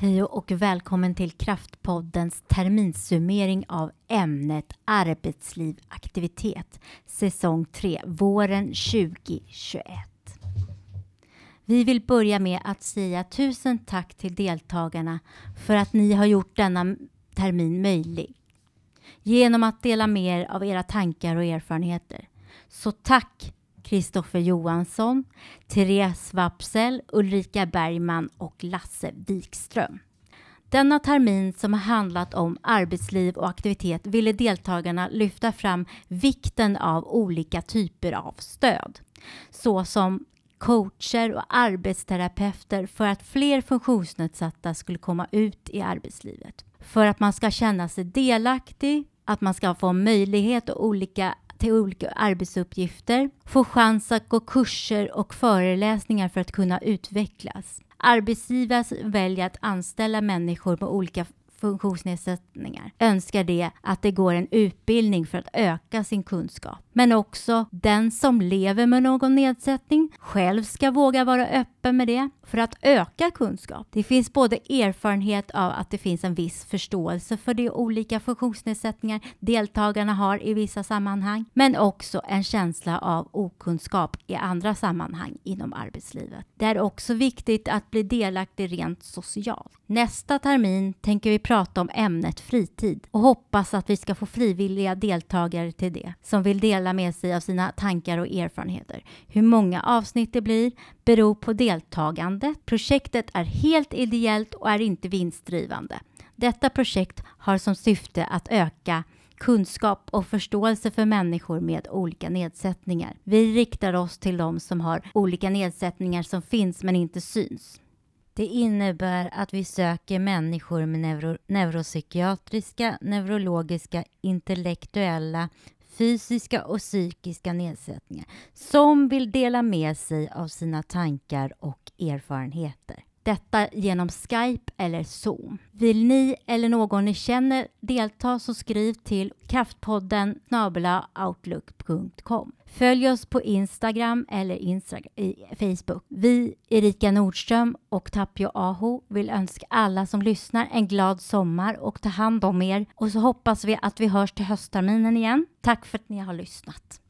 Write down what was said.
Hej och välkommen till Kraftpoddens terminssummering av ämnet arbetsliv aktivitet säsong 3 våren 2021. Vi vill börja med att säga tusen tack till deltagarna för att ni har gjort denna termin möjlig genom att dela med er av era tankar och erfarenheter. Så tack Kristoffer Johansson, Therese Wapsel, Ulrika Bergman och Lasse Wikström. Denna termin som har handlat om arbetsliv och aktivitet ville deltagarna lyfta fram vikten av olika typer av stöd, såsom coacher och arbetsterapeuter för att fler funktionsnedsatta skulle komma ut i arbetslivet. För att man ska känna sig delaktig, att man ska få möjlighet och olika till olika arbetsuppgifter, få chans att gå kurser och föreläsningar för att kunna utvecklas. Arbetsgivare väljer att anställa människor med olika funktionsnedsättningar önskar det att det går en utbildning för att öka sin kunskap. Men också den som lever med någon nedsättning själv ska våga vara öppen med det för att öka kunskap. Det finns både erfarenhet av att det finns en viss förståelse för de olika funktionsnedsättningar deltagarna har i vissa sammanhang, men också en känsla av okunskap i andra sammanhang inom arbetslivet. Det är också viktigt att bli delaktig rent socialt. Nästa termin tänker vi prata om ämnet fritid och hoppas att vi ska få frivilliga deltagare till det som vill dela med sig av sina tankar och erfarenheter. Hur många avsnitt det blir beror på deltagandet. Projektet är helt ideellt och är inte vinstdrivande. Detta projekt har som syfte att öka kunskap och förståelse för människor med olika nedsättningar. Vi riktar oss till de som har olika nedsättningar som finns men inte syns. Det innebär att vi söker människor med neuro neuropsykiatriska, neurologiska, intellektuella, fysiska och psykiska nedsättningar som vill dela med sig av sina tankar och erfarenheter. Detta genom Skype eller Zoom. Vill ni eller någon ni känner delta så skriv till kraftpodden outlook.com. Följ oss på Instagram eller Instagram, i Facebook. Vi, Erika Nordström och Tapio Aho vill önska alla som lyssnar en glad sommar och ta hand om er. Och så hoppas vi att vi hörs till höstterminen igen. Tack för att ni har lyssnat.